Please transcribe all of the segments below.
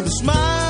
every day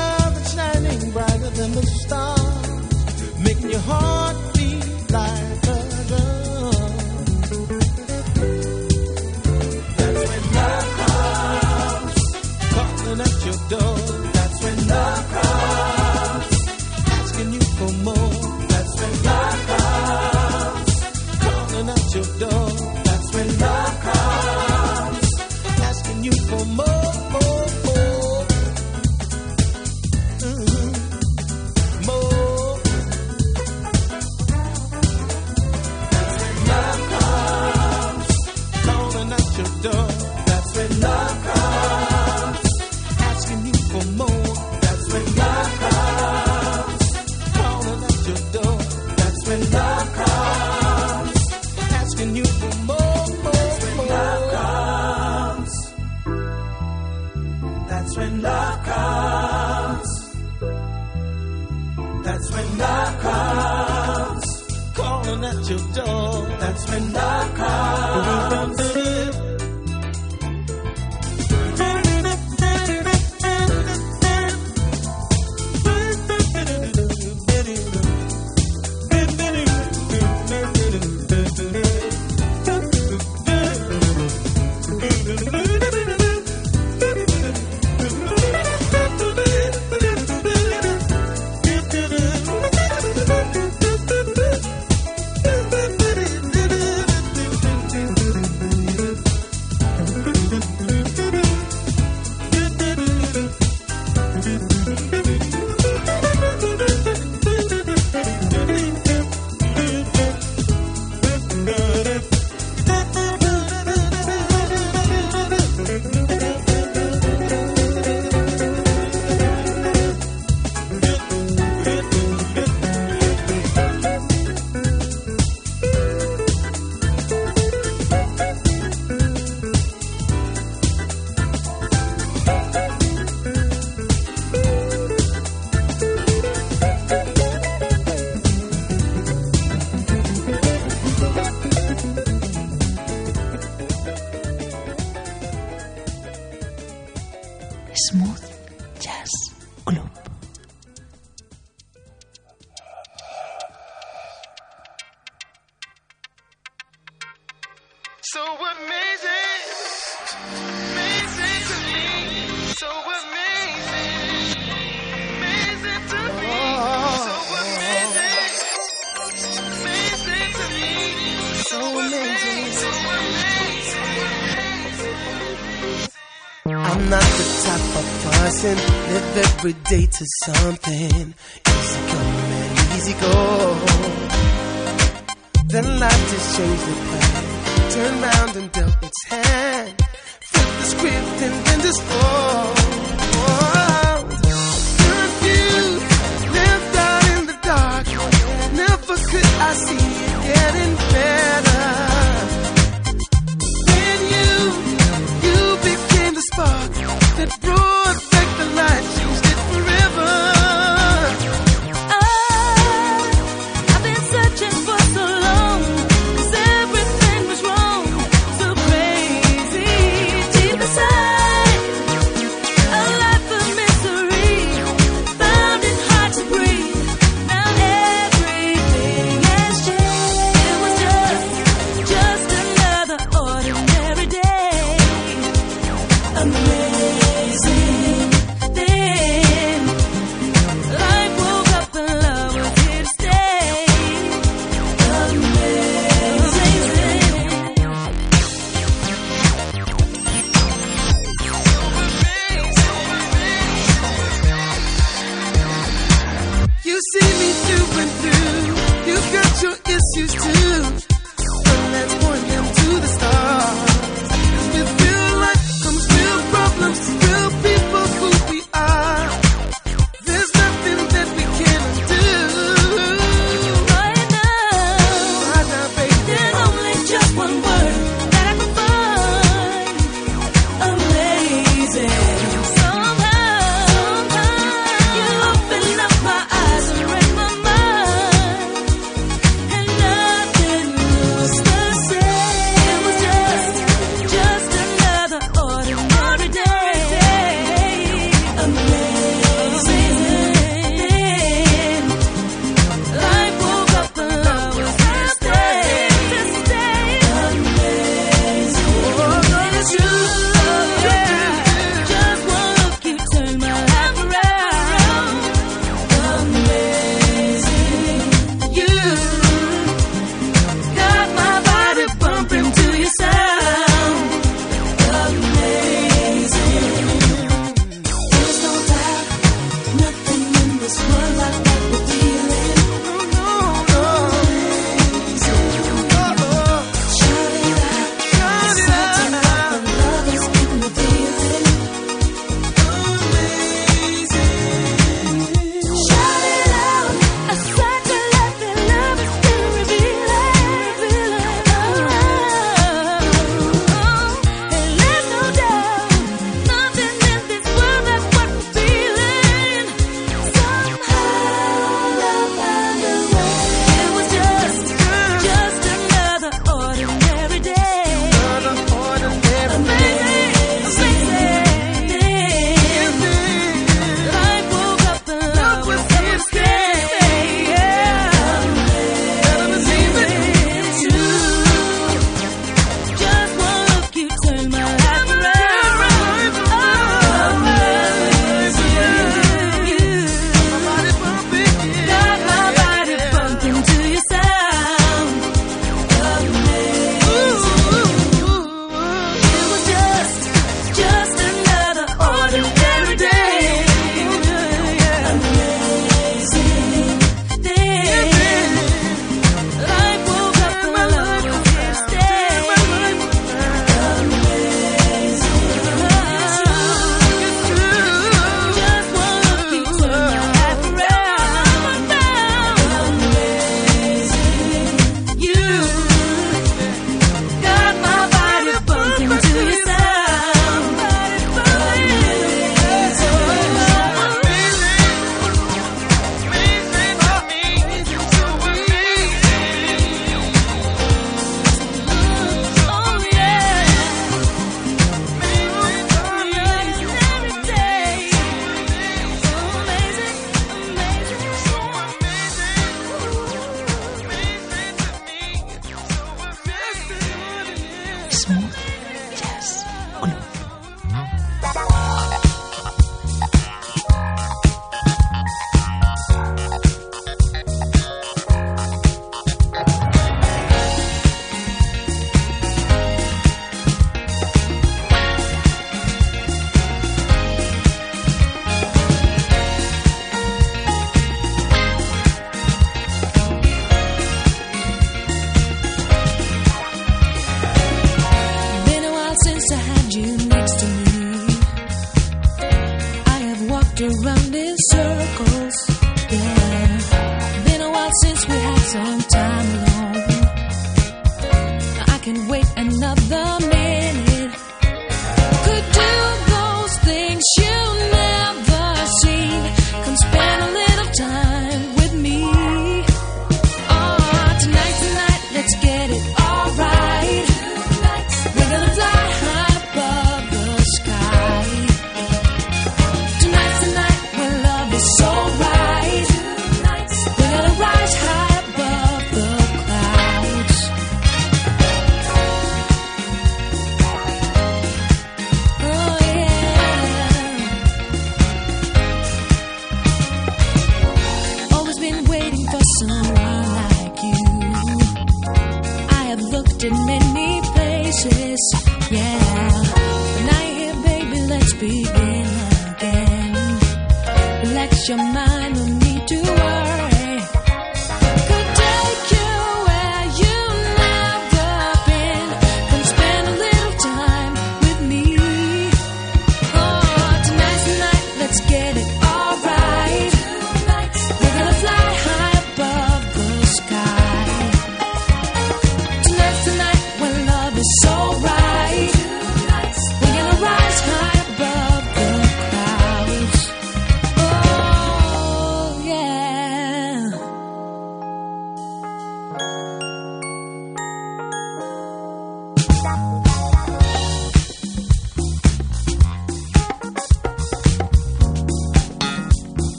to something.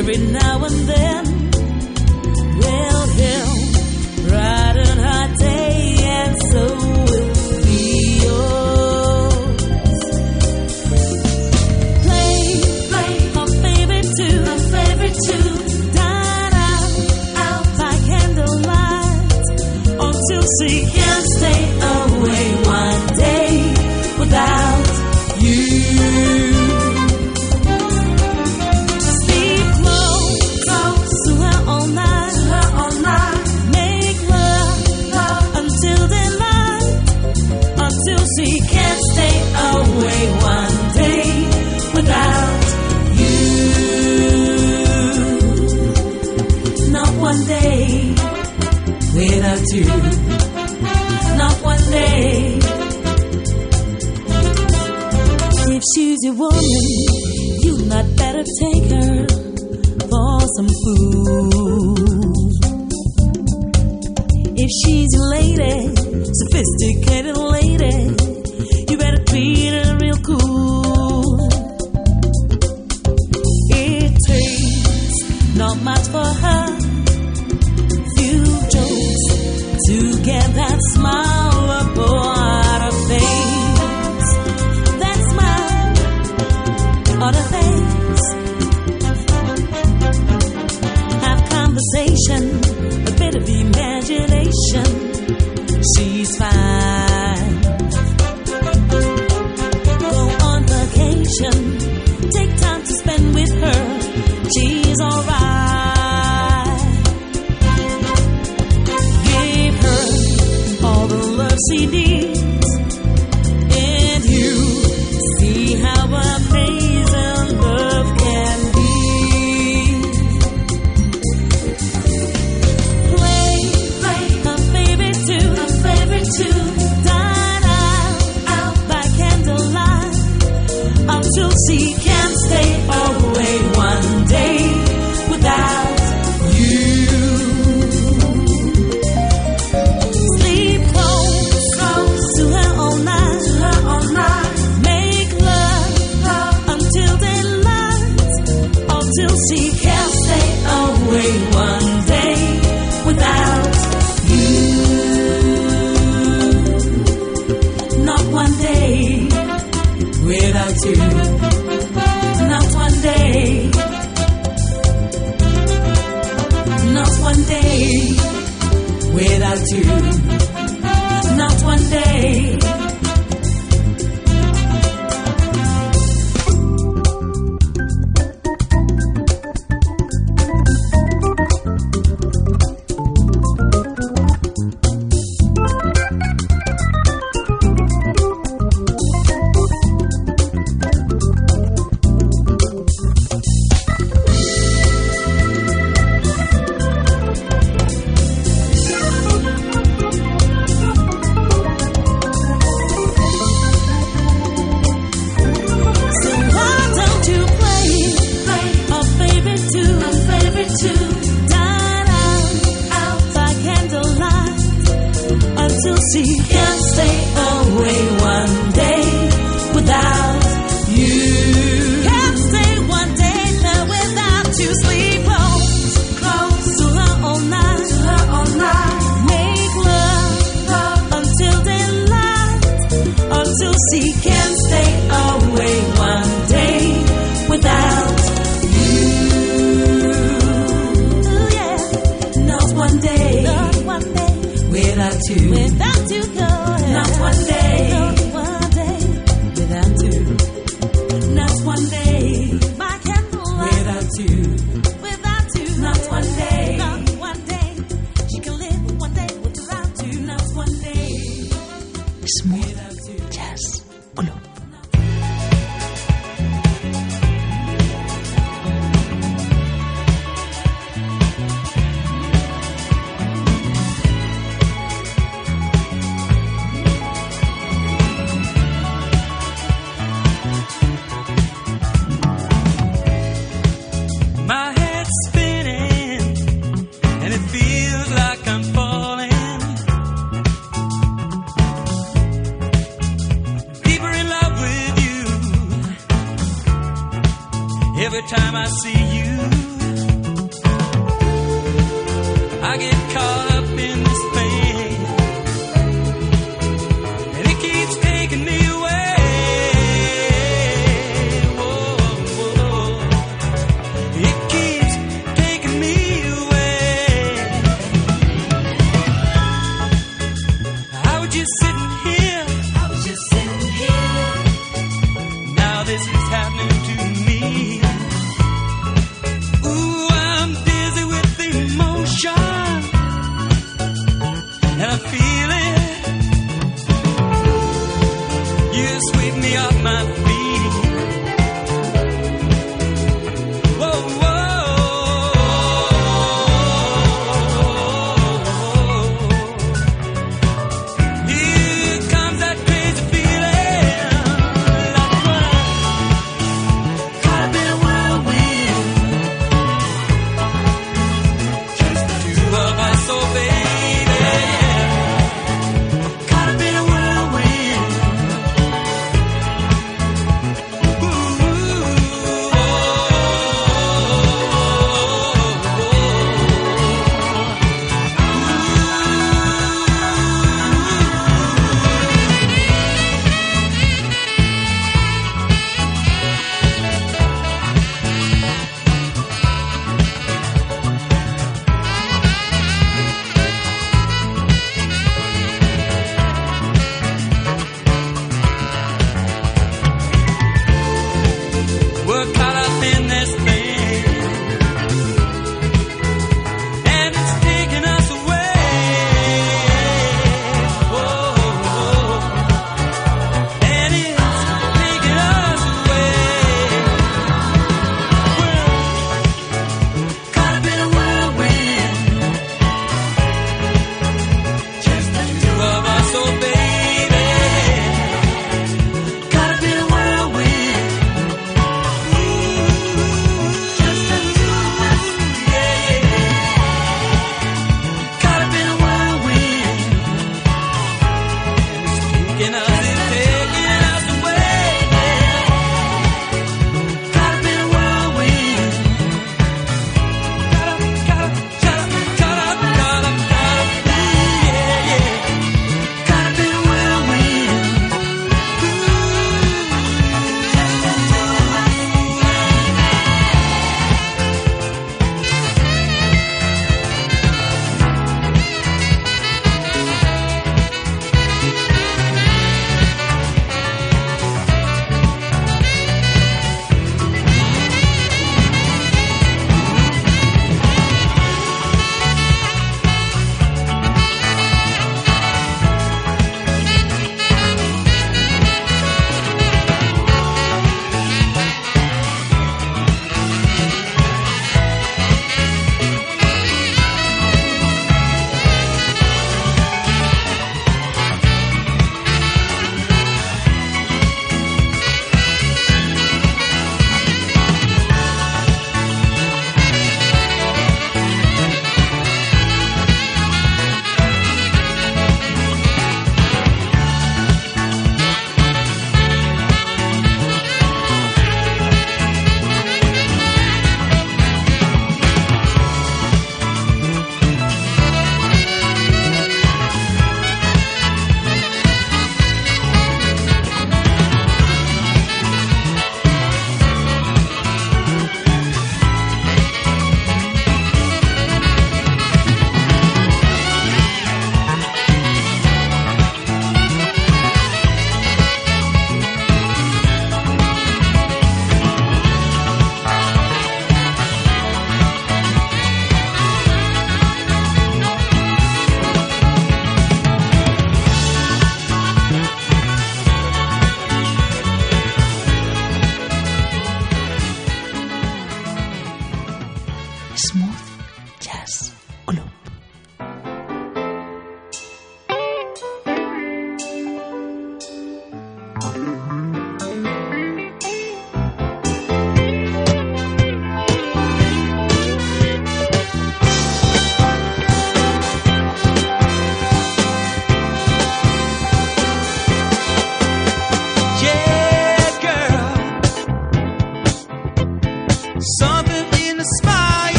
every now and then. crazy woman, you not better take her for some food. If she's a lady, sophisticated CD.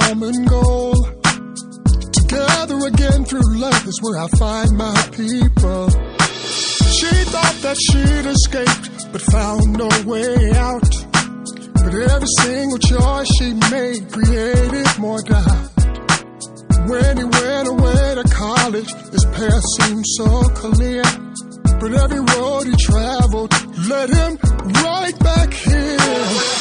common goal. Together again through life is where I find my people. She thought that she'd escaped, but found no way out. But every single choice she made created more doubt. When he went away to college, his path seemed so clear. But every road he traveled led him right back here.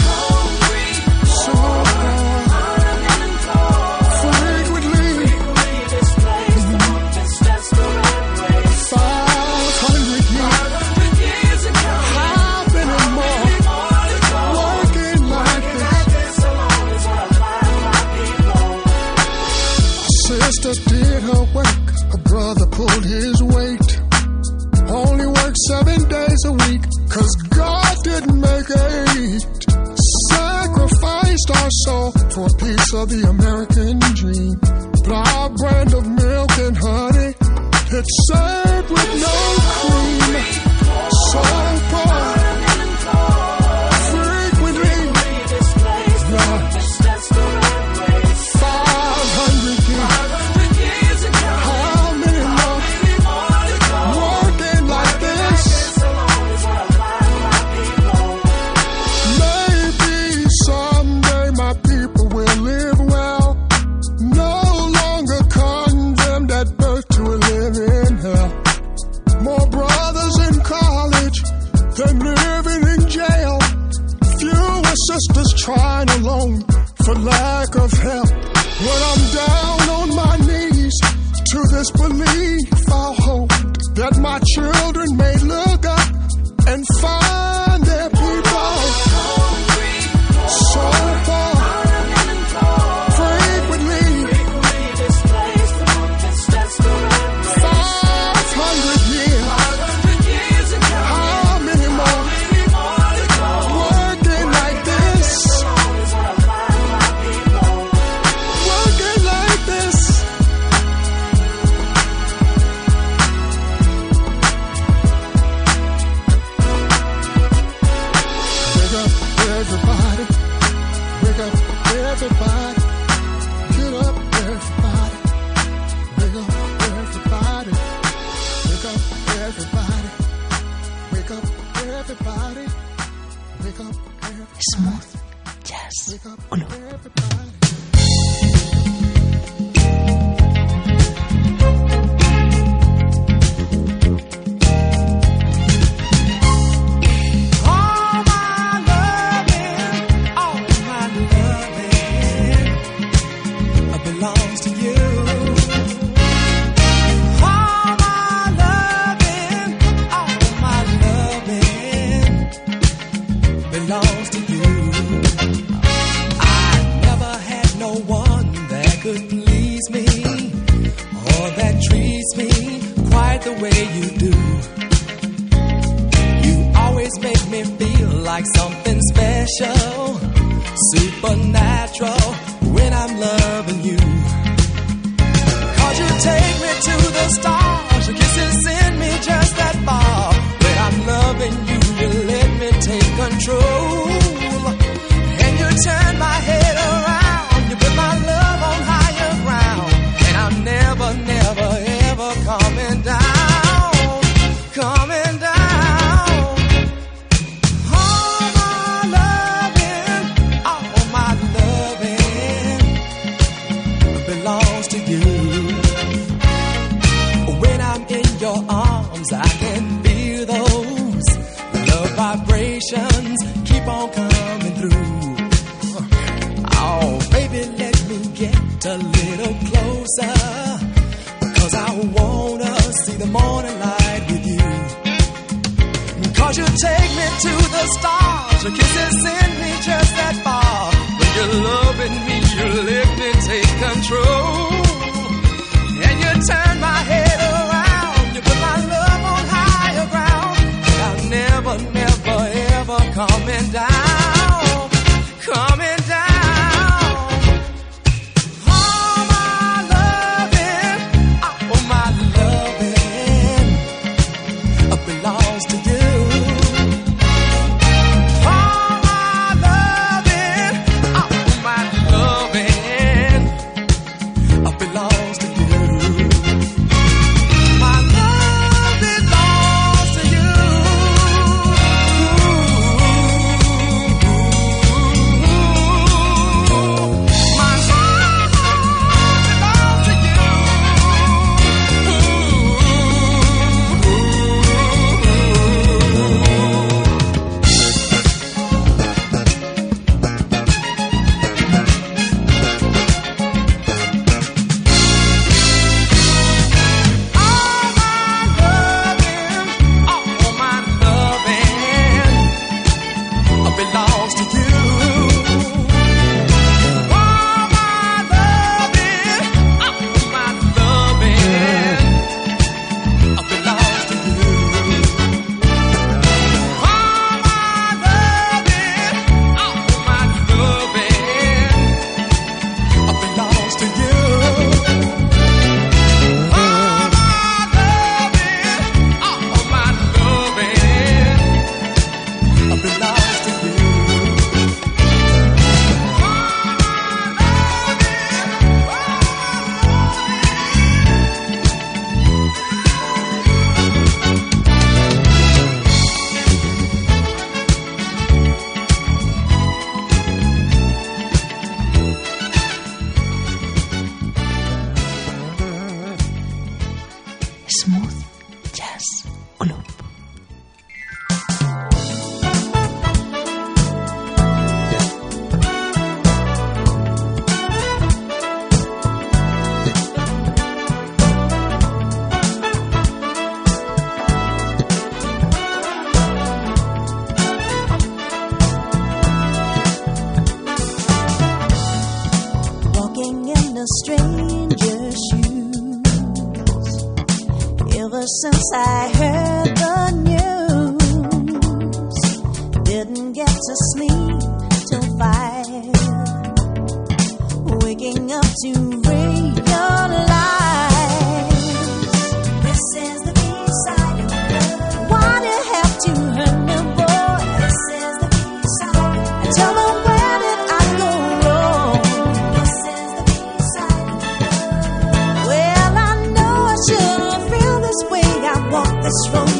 of the American dream. But our brand of milk and honey, it's so walked this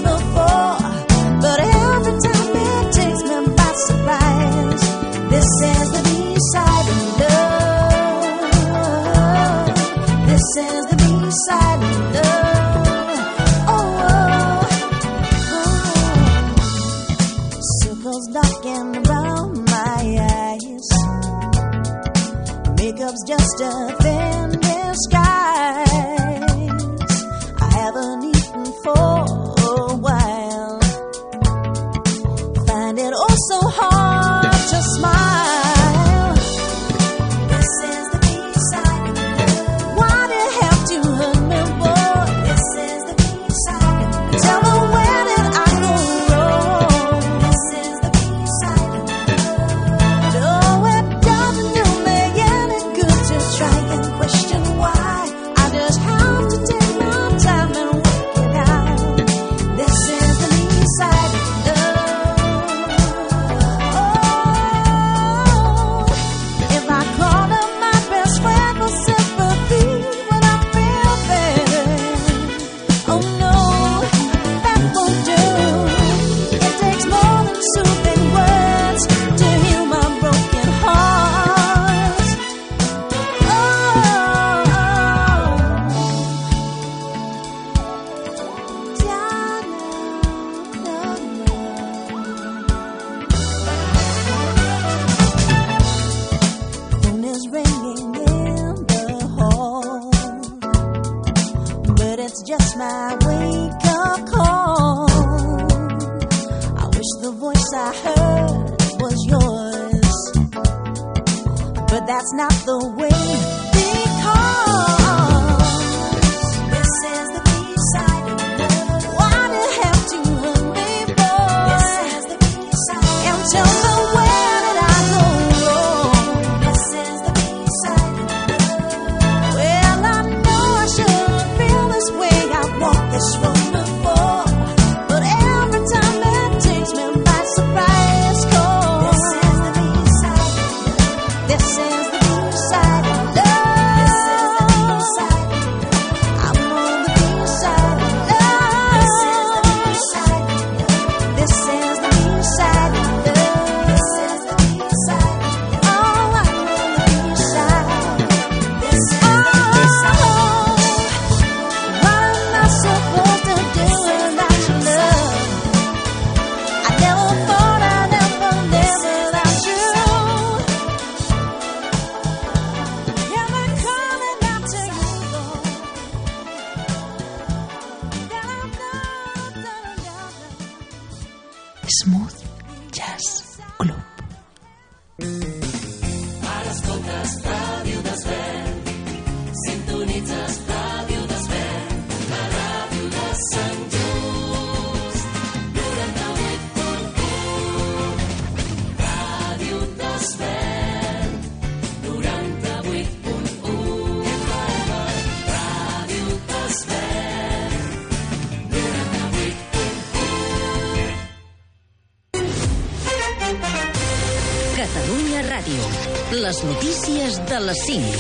not the way. Les 5.